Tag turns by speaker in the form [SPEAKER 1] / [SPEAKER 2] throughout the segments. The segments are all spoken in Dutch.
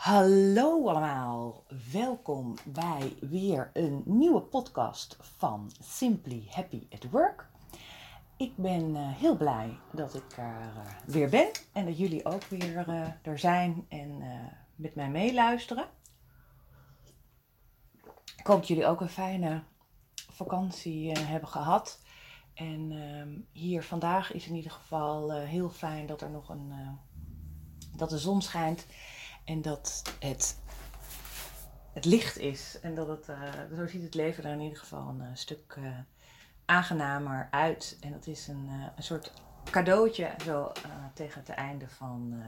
[SPEAKER 1] Hallo allemaal, welkom bij weer een nieuwe podcast van Simply Happy at Work. Ik ben uh, heel blij dat ik er uh, weer ben en dat jullie ook weer uh, er zijn en met mij meeluisteren. Ik hoop dat jullie ook een fijne vakantie hebben gehad. En ehm, hier vandaag is in ieder geval heel fijn dat er nog een dat de zon schijnt en dat het, het licht is. En dat het, uh, zo ziet het leven er in ieder geval een uh, stuk uh, aangenamer uit. En dat is een, een soort cadeautje zo tegen het einde van,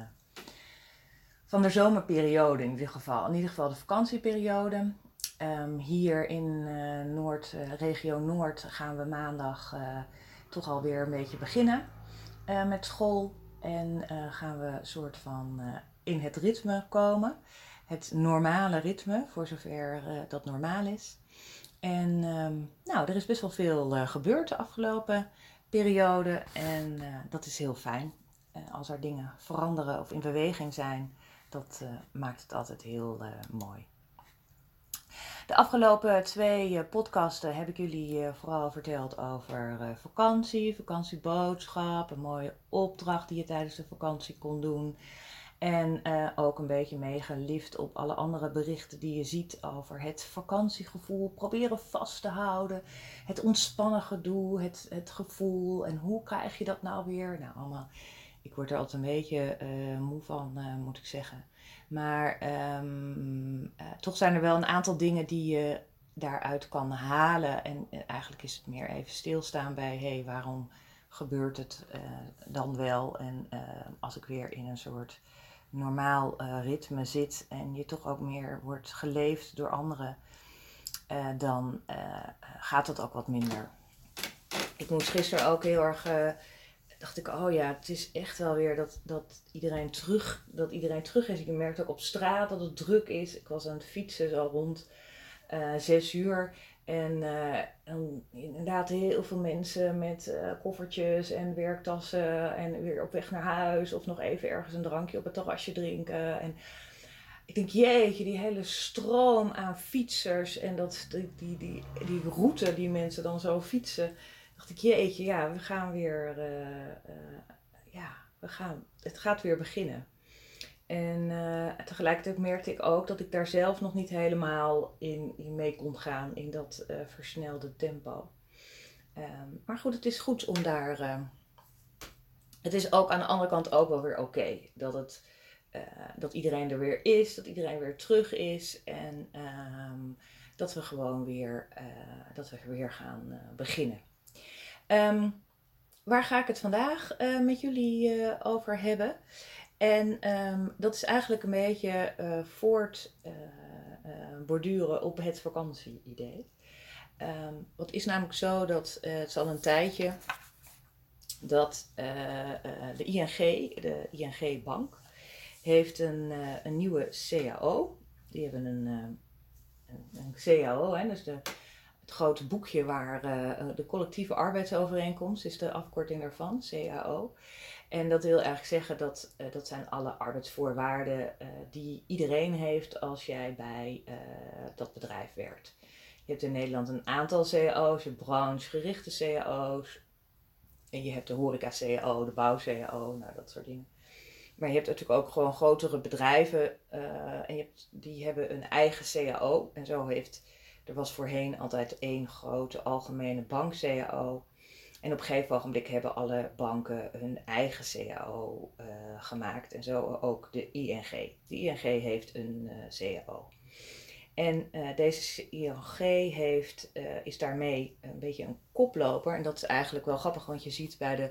[SPEAKER 1] van de zomerperiode in ieder geval. In ieder geval de vakantieperiode. Um, hier in Noord, regio Noord gaan we maandag toch alweer een beetje beginnen met school. En gaan we een soort van in het ritme komen. Het normale ritme, voor zover uh, dat normaal is. En um, nou, er is best wel veel uh, gebeurd de afgelopen periode. En uh, dat is heel fijn. als er dingen veranderen of in beweging zijn, dat maakt het altijd heel mooi. De afgelopen twee podcasten heb ik jullie vooral verteld over vakantie, vakantieboodschap, een mooie opdracht die je tijdens de vakantie kon doen. En uh, ook een beetje meegelift op alle andere berichten die je ziet over het vakantiegevoel. Proberen vast te houden. Het ontspannen gedoe, het, het gevoel. En hoe krijg je dat nou weer? Nou, allemaal. Ik word er altijd een beetje uh, moe van, uh, moet ik zeggen. Maar um, toch zijn er wel een aantal dingen die je daaruit kan halen. En eigenlijk is het meer even stilstaan bij: hé, hey, waarom gebeurt het dan wel? En als ik weer in een soort normaal uh, ritme zit en je toch ook meer wordt geleefd door anderen, uh, dan uh, gaat het ook wat minder. Ik moest gisteren ook heel erg, dacht ik, oh ja, het is echt wel weer dat, dat, iedereen terug, dat iedereen terug is. Ik merkte ook op straat dat het druk is. Ik was aan het fietsen zo rond zes uur. En, uh, en, inderdaad heel veel mensen met uh, koffertjes en werktassen en weer op weg naar huis of nog even ergens een drankje op het terrasje drinken. En ik denk, jeetje, die hele stroom aan fietsers en dat, die, die, die, die route die mensen dan zo fietsen. Dacht ik, jeetje, ja, we gaan weer, uh, ja, we gaan, het gaat weer beginnen. En uh, tegelijkertijd merkte ik ook dat ik daar zelf nog niet helemaal in, mee kon gaan, in dat uh, versnelde tempo. Um, maar goed, het is goed om daar. Uh, het is ook aan de andere kant ook wel weer oké dat, het, dat iedereen er weer is, dat iedereen weer terug is en um, dat we gewoon weer, dat we weer gaan beginnen. Waar ga ik het vandaag met jullie over hebben? En um, dat is eigenlijk een beetje uh, voort uh, uh, borduren op het vakantieidee. Um, wat is namelijk zo dat het is al een tijdje dat de ING, de ING Bank, heeft een, een nieuwe CAO. Die hebben een, een, een CAO, hè, dus de, het grote boekje waar de collectieve arbeidsovereenkomst is de afkorting daarvan, CAO. En dat wil eigenlijk zeggen dat uh, dat zijn alle arbeidsvoorwaarden uh, die iedereen heeft als jij bij uh, dat bedrijf werkt. Je hebt in Nederland een aantal cao's, je hebt branchegerichte cao's. En je hebt de horeca-cao, de bouw-cao, nou dat soort dingen. Maar je hebt natuurlijk ook gewoon grotere bedrijven en die hebben een eigen cao. En zo heeft, er was voorheen altijd één grote algemene bank-cao. En op een gegeven ogenblik hebben alle banken hun eigen CAO eh, gemaakt. En zo ook de ING. De ING heeft een uh, CAO. En uh, deze ING heeft, is daarmee een beetje een koploper. En dat is eigenlijk wel grappig, want je ziet bij de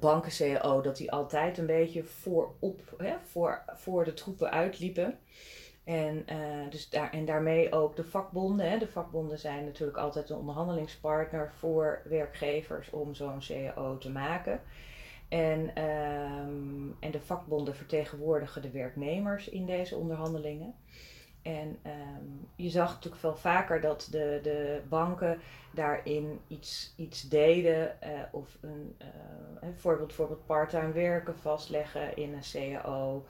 [SPEAKER 1] banken CAO dat die altijd een beetje voorop, hè, voor, voor de troepen uitliepen. En, uh, dus daarmee ook de vakbonden. Hè. De vakbonden zijn natuurlijk altijd een onderhandelingspartner voor werkgevers om zo'n CAO te maken. En, um, en de vakbonden vertegenwoordigen de werknemers in deze onderhandelingen. En um, je zag natuurlijk veel vaker dat de, de banken daarin iets, iets deden. Uh, of een uh, bijvoorbeeld, bijvoorbeeld part-time werken vastleggen in een CAO.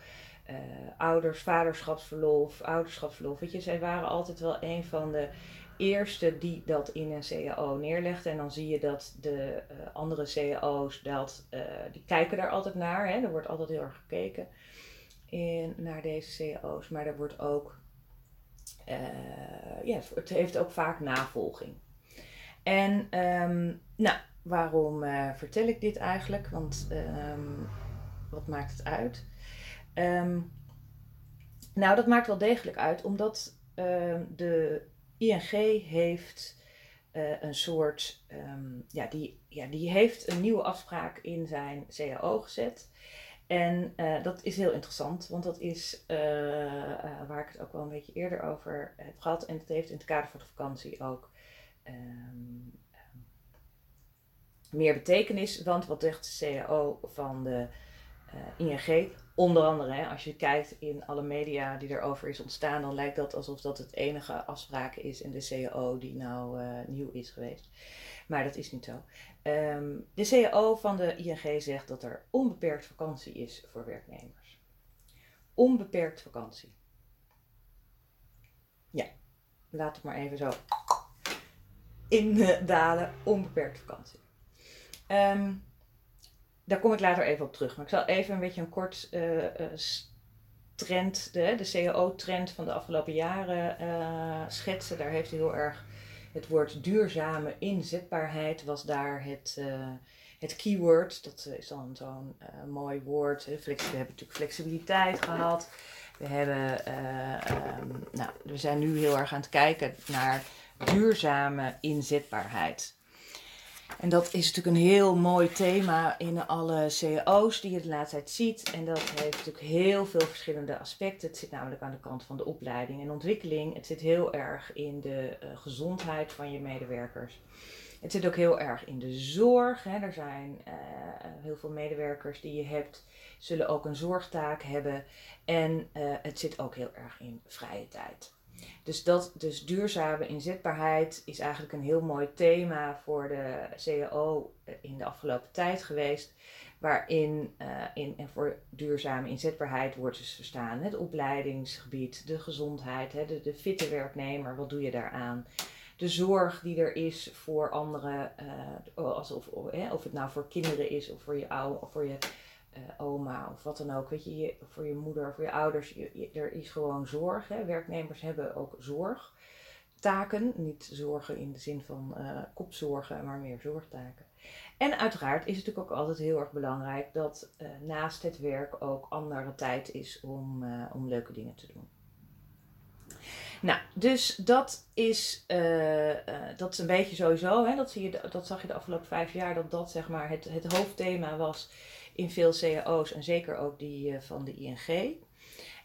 [SPEAKER 1] Ouders, vaderschapsverlof, ouderschapsverlof. Zij waren altijd wel een van de eerste die dat in een CAO neerlegde. En dan zie je dat de andere CAO's, dat, die kijken daar altijd naar. Hè? Er wordt altijd heel erg gekeken in, naar deze CAO's. Maar er wordt ook, ja, het heeft ook vaak navolging. En ehm, nou, waarom uh, vertel ik dit eigenlijk? Want um, wat maakt het uit? Um, nou, dat maakt wel degelijk uit, omdat de ING heeft uh, een soort, ja, die, ja, die heeft een nieuwe afspraak in zijn CAO gezet. En uh, dat is heel interessant, want dat is uh, waar ik het ook wel een beetje eerder over heb gehad. En het heeft in het kader van de vakantie ook meer betekenis. Want wat zegt de CAO van de ING? Onder andere, hè, als je kijkt in alle media die erover is ontstaan, dan lijkt dat alsof dat het enige afspraak is in de CAO die nou uh, nieuw is geweest. Maar dat is niet zo. Um, de CAO van de ING zegt dat er onbeperkt vakantie is voor werknemers. Onbeperkt vakantie. Ja, laat het maar even zo indalen. Onbeperkt vakantie. Um, daar kom ik later even op terug. Maar ik zal even een beetje een kort uh, trend, de, de CAO-trend van de afgelopen jaren uh, schetsen. Daar heeft heel erg het woord duurzame inzetbaarheid was daar het, het keyword. Dat is dan zo'n mooi woord. We hebben natuurlijk flexibiliteit gehad. We, hebben, um, nou, we zijn nu heel erg aan het kijken naar duurzame inzetbaarheid. En dat is natuurlijk een heel mooi thema in alle cao's die je de laatste tijd ziet. En dat heeft natuurlijk heel veel verschillende aspecten. Het zit namelijk aan de kant van de opleiding en ontwikkeling. Het zit heel erg in de uh, gezondheid van je medewerkers. Het zit ook heel erg in de zorg. Hè. Er zijn uh, heel veel medewerkers die je hebt, zullen ook een zorgtaak hebben. En uh, het zit ook heel erg in vrije tijd. Dus, dat, dus duurzame inzetbaarheid is eigenlijk een heel mooi thema voor de CAO in de afgelopen tijd geweest. Waarin uh, in, en voor duurzame inzetbaarheid wordt dus verstaan het opleidingsgebied, de gezondheid, hè, de, de fitte werknemer, wat doe je daaraan? De zorg die er is voor anderen, uh, alsof, of, of het nou voor kinderen is of voor je, oude, of voor je uh, oma of wat dan ook. Weet je, voor je moeder, voor je ouders, er is gewoon zorg. Hè. Werknemers hebben ook zorgtaken. Niet zorgen in de zin van uh, kopzorgen, maar meer zorgtaken. En uiteraard is het natuurlijk ook altijd heel erg belangrijk dat uh, naast het werk ook andere tijd is om, om leuke dingen te doen. Nou, dus dat is, dat is een beetje sowieso, hè, dat, zie je, dat zag je de afgelopen vijf jaar, dat dat zeg maar het, het hoofdthema was in veel cao's en zeker ook die uh, van de ING.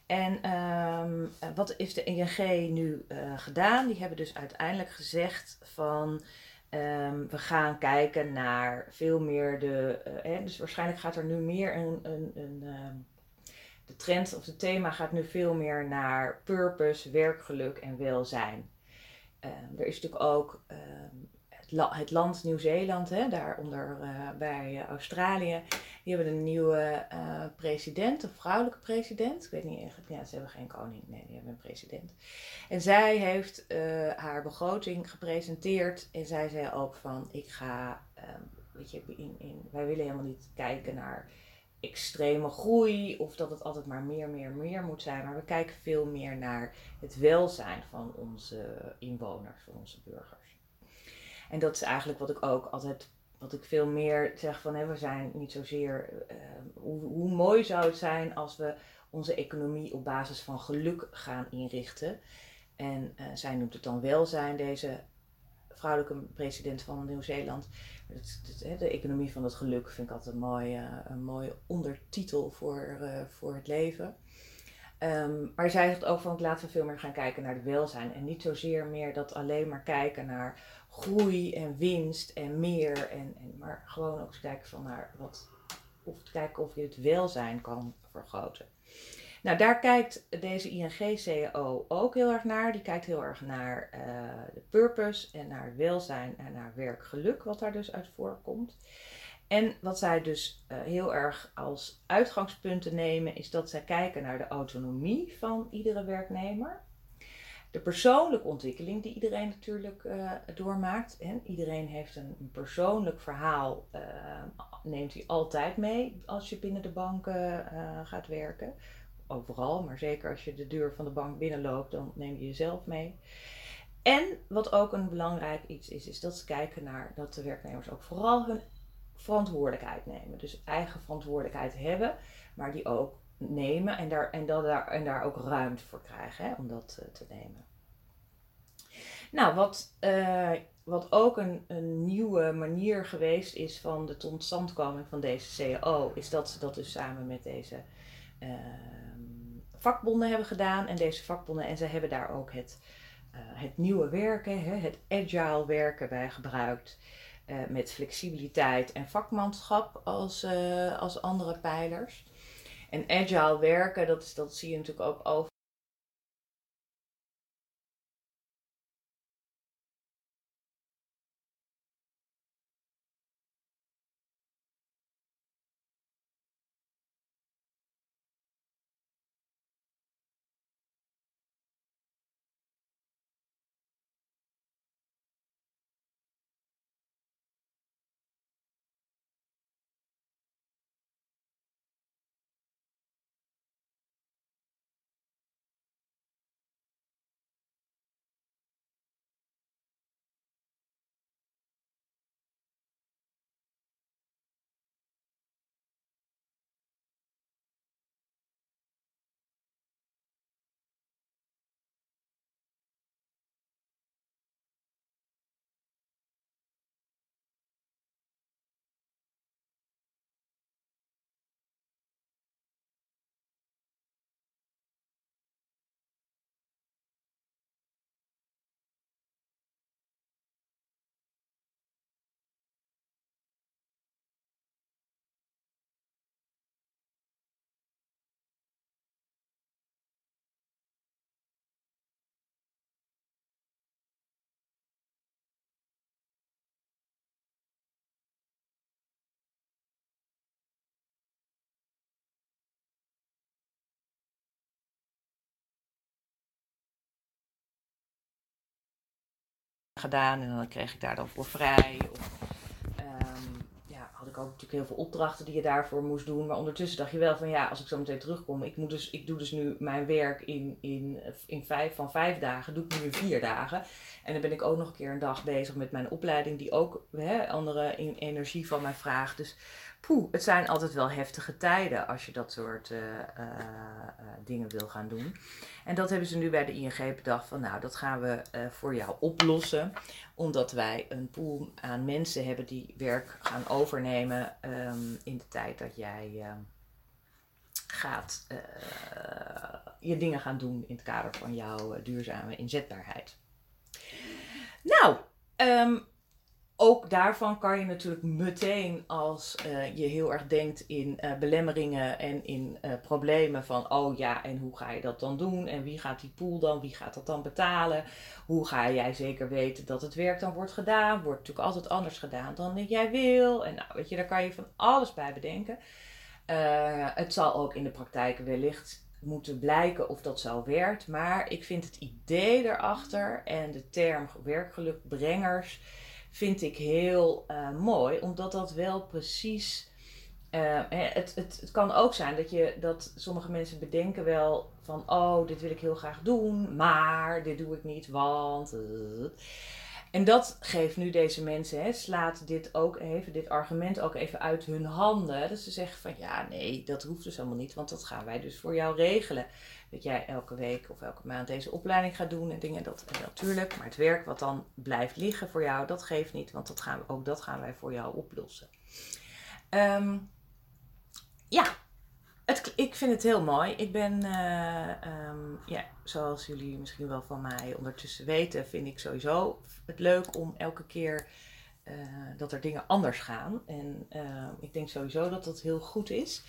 [SPEAKER 1] En um, wat heeft de ING nu gedaan? Die hebben dus uiteindelijk gezegd van um, we gaan kijken naar veel meer de, dus waarschijnlijk gaat er nu meer een, een, een um, de trend of het thema gaat nu veel meer naar purpose, werkgeluk en welzijn. Er is natuurlijk ook het, la het, land Nieuw-Zeeland, daaronder uh, bij Australië. Die hebben een nieuwe uh, president, een vrouwelijke president. Ik weet niet echt, ja, ze hebben geen koning, nee, die hebben een president. En zij heeft haar begroting gepresenteerd en zij zei ook van, ik ga, um, weet je, in, in, wij willen helemaal niet kijken naar extreme groei of dat het altijd maar meer, meer, meer moet zijn. Maar we kijken veel meer naar het welzijn van onze inwoners, van onze burgers. En dat is eigenlijk wat ik ook altijd, wat ik veel meer zeg van hè, we zijn niet zozeer, uh, hoe, mooi zou het zijn als we onze economie op basis van geluk gaan inrichten. En uh, zij noemt het dan welzijn, deze vrouwelijke president van Nieuw-Zeeland. De economie van het geluk vind ik altijd een mooie, een mooie ondertitel voor, voor het leven. Um, maar zij zegt ook van laten we veel meer gaan kijken naar het welzijn. En niet zozeer meer dat alleen maar kijken naar groei en winst en meer. En, en, maar gewoon ook eens kijken van naar wat, of kijken of je het welzijn kan vergroten. Nou, daar kijkt deze ING-CEO ook heel erg naar. Die kijkt heel erg naar uh, de purpose en naar welzijn en naar werkgeluk, wat daar dus uit voorkomt. En wat zij dus uh, heel erg als uitgangspunten nemen, is dat zij kijken naar de autonomie van iedere werknemer. De persoonlijke ontwikkeling die iedereen natuurlijk uh, doormaakt. En iedereen heeft een, persoonlijk verhaal, uh, neemt hij altijd mee als je binnen de banken gaat werken. Overal, maar zeker als je de deur van de bank binnenloopt, dan neem je jezelf mee. En wat ook een belangrijk iets is, is dat ze kijken naar dat de werknemers ook vooral hun verantwoordelijkheid nemen. Dus eigen verantwoordelijkheid hebben, maar die ook nemen en daar, en dat daar, en daar ook ruimte voor krijgen hè, om dat uh, te nemen. Nou, wat, uh, wat ook een, een nieuwe manier geweest is van de totstandkoming van deze CAO, is dat ze dat dus samen met deze uh, vakbonden hebben gedaan. En deze vakbonden, en ze hebben daar ook het, het nieuwe werken, hè, het agile werken bij gebruikt. Met flexibiliteit en vakmanschap als, als andere pijlers. En agile werken, dat, is, dat zie je natuurlijk ook over. Gedaan en dan kreeg ik daar dan voor vrij. Of, um, ja, had ik ook natuurlijk heel veel opdrachten die je daarvoor moest doen. Maar ondertussen dacht je wel van ja, als ik zo meteen terugkom, ik, moet dus, ik doe dus nu mijn werk in, in, in vijf, van vijf dagen, doe ik nu vier dagen. En dan ben ik ook nog een keer een dag bezig met mijn opleiding, die ook hè, andere in, energie van mij vraagt. Dus poeh, het zijn altijd wel heftige tijden als je dat soort uh, uh, uh, dingen wil gaan doen. En dat hebben ze nu bij de ING bedacht van nou, dat gaan we voor jou oplossen. Omdat wij een pool aan mensen hebben die werk gaan overnemen um, in de tijd dat jij gaat je dingen gaan doen in het kader van jouw duurzame inzetbaarheid. Nou, um, ook daarvan kan je natuurlijk meteen als uh, je heel erg denkt in uh, belemmeringen en in uh, problemen van oh ja en hoe ga je dat dan doen? En wie gaat die pool dan, wie gaat dat dan betalen, hoe ga jij zeker weten dat het werk dan wordt gedaan, wordt natuurlijk altijd anders gedaan dan jij wil. En nou weet je daar kan je van alles bij bedenken. het zal ook in de praktijk wellicht moeten blijken of dat zo werkt, maar ik vind het idee erachter en de term werkgelukbrengers vind ik heel uh, mooi, omdat dat wel precies. Uh, het, het, het kan ook zijn dat, je, dat sommige mensen bedenken wel van, oh, dit wil ik heel graag doen, maar dit doe ik niet, want. En dat geeft nu deze mensen, hè, slaat dit ook even, dit argument ook even uit hun handen. Dat ze zeggen van ja, nee, dat hoeft dus helemaal niet, want dat gaan wij dus voor jou regelen dat jij elke week of elke maand deze opleiding gaat doen en dingen. Dat natuurlijk. Maar het werk wat dan blijft liggen voor jou, dat geeft niet. Want dat gaan ook dat gaan wij voor jou oplossen. Um, ja, ik vind het heel mooi. Ik ben, uh, um, ja, zoals jullie misschien wel van mij ondertussen weten, vind ik sowieso het leuk om elke keer uh, dat er dingen anders gaan. En uh, ik denk sowieso dat dat heel goed is.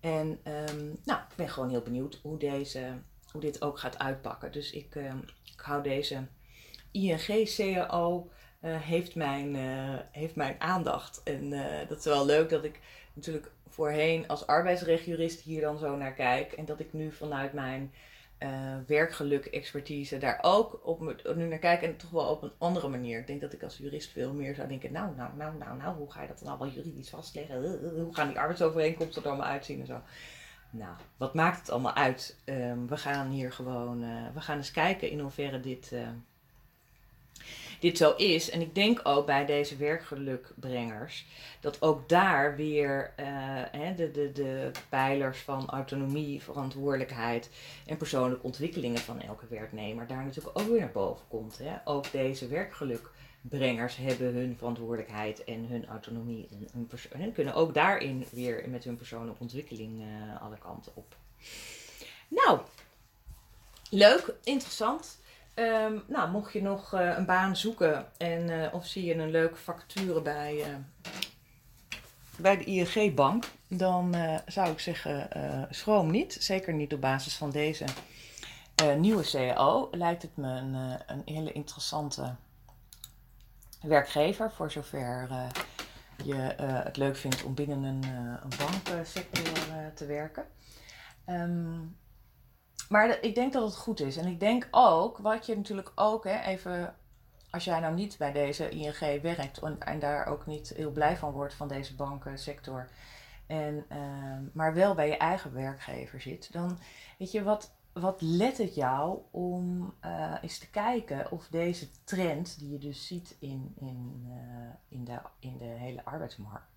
[SPEAKER 1] En um, nou, ik ben gewoon heel benieuwd hoe, deze, hoe dit ook gaat uitpakken. Dus ik, ik hou deze ING CAO heeft, mijn, heeft mijn aandacht. En dat is wel leuk dat ik natuurlijk voorheen als arbeidsrechtjurist hier dan zo naar kijk. En dat ik nu vanuit mijn uh, werkgeluk, expertise daar ook op, nu naar kijk. En toch wel op een andere manier. Ik denk dat ik als jurist veel meer zou denken, nou, nou, nou, nou, nou, hoe ga je dat dan allemaal juridisch vastleggen? Hoe gaan die arbeidsovereenkomsten er allemaal uitzien en zo. Nou, wat maakt het allemaal uit? Um, we gaan hier gewoon, we gaan eens kijken in hoeverre dit, dit zo is. En ik denk ook bij deze werkgelukbrengers dat ook daar weer uh, de, de, de pijlers van autonomie, verantwoordelijkheid en persoonlijke ontwikkelingen van elke werknemer daar natuurlijk ook weer naar boven komt. Hè. Ook deze werkgelukbrengers hebben hun verantwoordelijkheid en hun autonomie en, kunnen ook daarin weer met hun persoonlijke ontwikkeling uh, alle kanten op. Nou, leuk, interessant. Um, nou, mocht je nog uh, een baan zoeken en uh, of zie je een leuke vacature bij, uh, bij de ING-bank, dan zou ik zeggen, schroom niet. Zeker niet op basis van deze nieuwe CAO. Lijkt het me een, een hele interessante werkgever, voor zover je het leuk vindt om binnen een, een banksector te werken. Um, maar ik denk dat het goed is. En ik denk ook, wat je natuurlijk ook, hè, even als jij nou niet bij deze ING werkt en, daar ook niet heel blij van wordt van deze bankensector, en, uh, maar wel bij je eigen werkgever zit, dan weet je wat, wat let het jou om uh, eens te kijken of deze trend die je dus ziet in, in, uh, in, de, in de hele arbeidsmarkt,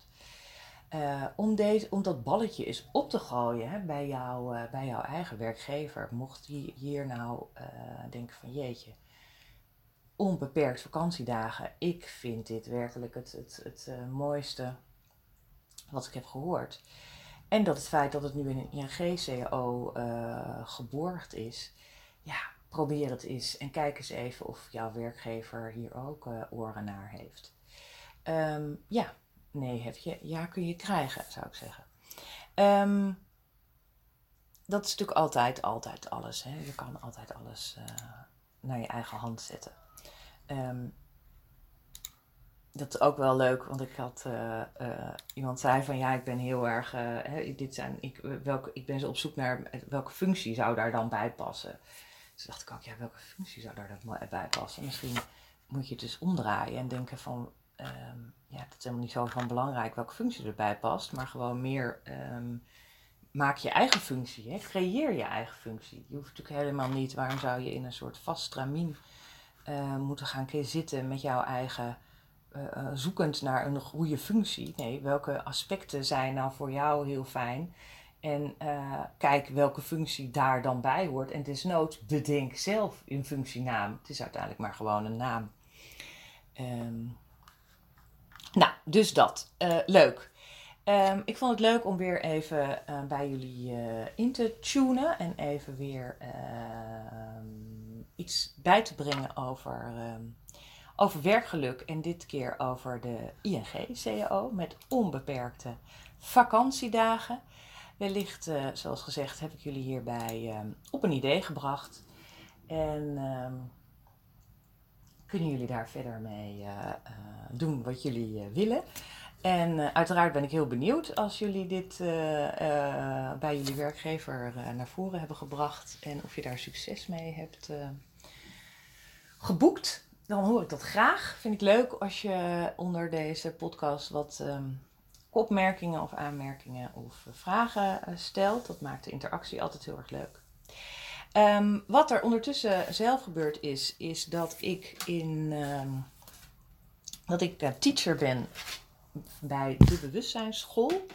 [SPEAKER 1] uh, om, deze, om dat balletje eens op te gooien hè, bij, uh, bij jouw eigen werkgever. Mocht die hier nou uh, denken van jeetje, onbeperkt vakantiedagen. Ik vind dit werkelijk het, het, het mooiste wat ik heb gehoord. En dat het feit dat het nu in een ING-CAO geborgd is. Ja, probeer het eens en kijk eens even of jouw werkgever hier ook oren naar heeft. Um, ja, nee heb je, ja kun je krijgen, zou ik zeggen. Um, dat is natuurlijk altijd, altijd alles. Hè? Je kan altijd alles uh, naar je eigen hand zetten. Um, dat is ook wel leuk, want ik had uh, uh, iemand zei van ja, ik ben heel erg, dit zijn, ik, welke, ik ben op zoek naar welke functie zou daar dan bij passen. Dus dacht ik ook, ja, welke functie zou daar dan bij passen? Misschien moet je het dus omdraaien en denken van um, ja, dat is helemaal niet zo van belangrijk welke functie erbij past, maar gewoon meer um, maak je eigen functie, hè? creëer je eigen functie. Je hoeft natuurlijk helemaal niet, waarom zou je in een soort vast stramien uh, moeten gaan zitten met jouw eigen, uh, uh, zoekend naar een goede functie. Nee, welke aspecten zijn nou voor jou heel fijn? En kijk welke functie daar dan bij hoort. En desnoods bedenk zelf een functienaam. Het is uiteindelijk maar gewoon een naam. Um, nou, dus dat. Uh, leuk. Um, ik vond het leuk om weer even uh, bij jullie uh, in te tunen en even weer ehm, iets bij te brengen over, um, over werkgeluk. En dit keer over de ING-CAO met onbeperkte vakantiedagen. Wellicht, zoals gezegd, heb ik jullie hierbij op een idee gebracht. En kunnen jullie daar verder mee uh, uh, doen wat jullie uh, willen. En uiteraard ben ik heel benieuwd als jullie dit bij jullie werkgever naar voren hebben gebracht en of je daar succes mee hebt geboekt. Dan hoor ik dat graag. Vind ik leuk als je onder deze podcast wat um, opmerkingen of aanmerkingen of vragen stelt. Dat maakt de interactie altijd heel erg leuk. Um, wat er ondertussen zelf gebeurd is, is dat ik in um, dat ik uh, teacher ben bij de Bewustzijnsschool.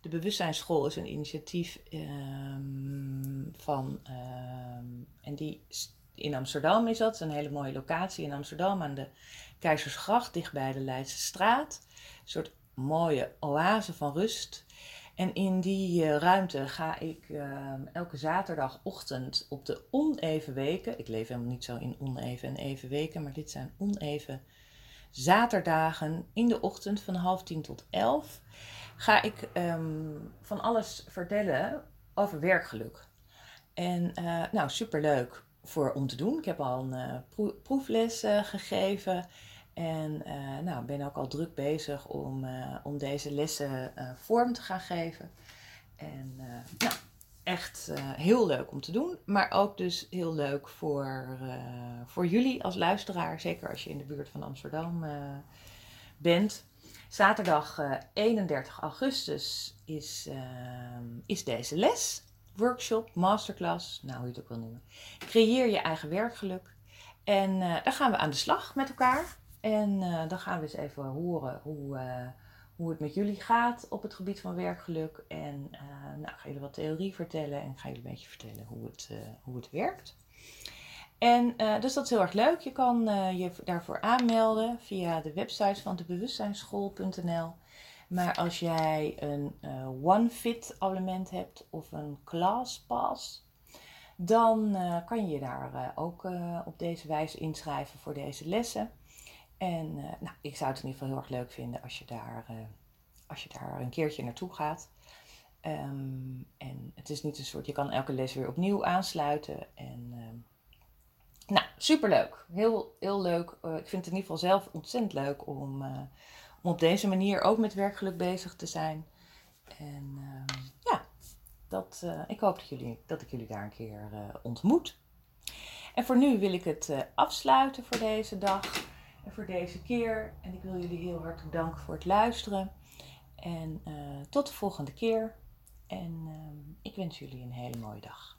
[SPEAKER 1] De Bewustzijnsschool is een initiatief um, van en die in Amsterdam is dat, een hele mooie locatie in Amsterdam aan de Keizersgracht, dichtbij de Leidse straat. Een soort mooie oase van rust. En in die uh, ruimte ga ik uh, elke zaterdagochtend op de oneven weken. Ik leef helemaal niet zo in oneven en even weken, maar dit zijn oneven zaterdagen in de ochtend van half tien tot elf. Ga ik um, van alles vertellen over werkgeluk. En uh, nou, superleuk voor om te doen. Ik heb al een proefles gegeven. En nou, ben ook al druk bezig om, om deze lessen vorm te gaan geven. En nou, echt heel leuk om te doen. Maar ook dus heel leuk voor, voor jullie als luisteraar. Zeker als je in de buurt van Amsterdam bent. Zaterdag 31 augustus is, is deze les workshop, masterclass, nou hoe je het ook wil noemen. Creëer je eigen werkgeluk. En uh, daar gaan we aan de slag met elkaar. En uh, dan gaan we eens even horen hoe, uh, hoe het met jullie gaat op het gebied van werkgeluk. En nou, ik ga jullie wat theorie vertellen en ga jullie een beetje vertellen hoe het, hoe het werkt. En dus dat is heel erg leuk. Je kan je daarvoor aanmelden via de website van de bewustzijnsschool.nl. Maar als jij een uh, OneFit abonnement hebt of een ClassPass, dan uh, kan je daar uh, ook op deze wijze inschrijven voor deze lessen. En nou, ik zou het in ieder geval heel erg leuk vinden als je daar, als je daar een keertje naartoe gaat. Um, en het is niet een soort, je kan elke les weer opnieuw aansluiten. En um, nou, superleuk. Heel, heel leuk. ik vind het in ieder geval zelf ontzettend leuk om om op deze manier ook met werkgeluk bezig te zijn. En uh, ja, dat, ik hoop dat, jullie, dat ik jullie daar een keer ontmoet. En voor nu wil ik het afsluiten voor deze dag voor deze keer. En ik wil jullie heel hartelijk danken voor het luisteren. En tot de volgende keer. En ik wens jullie een hele mooie dag.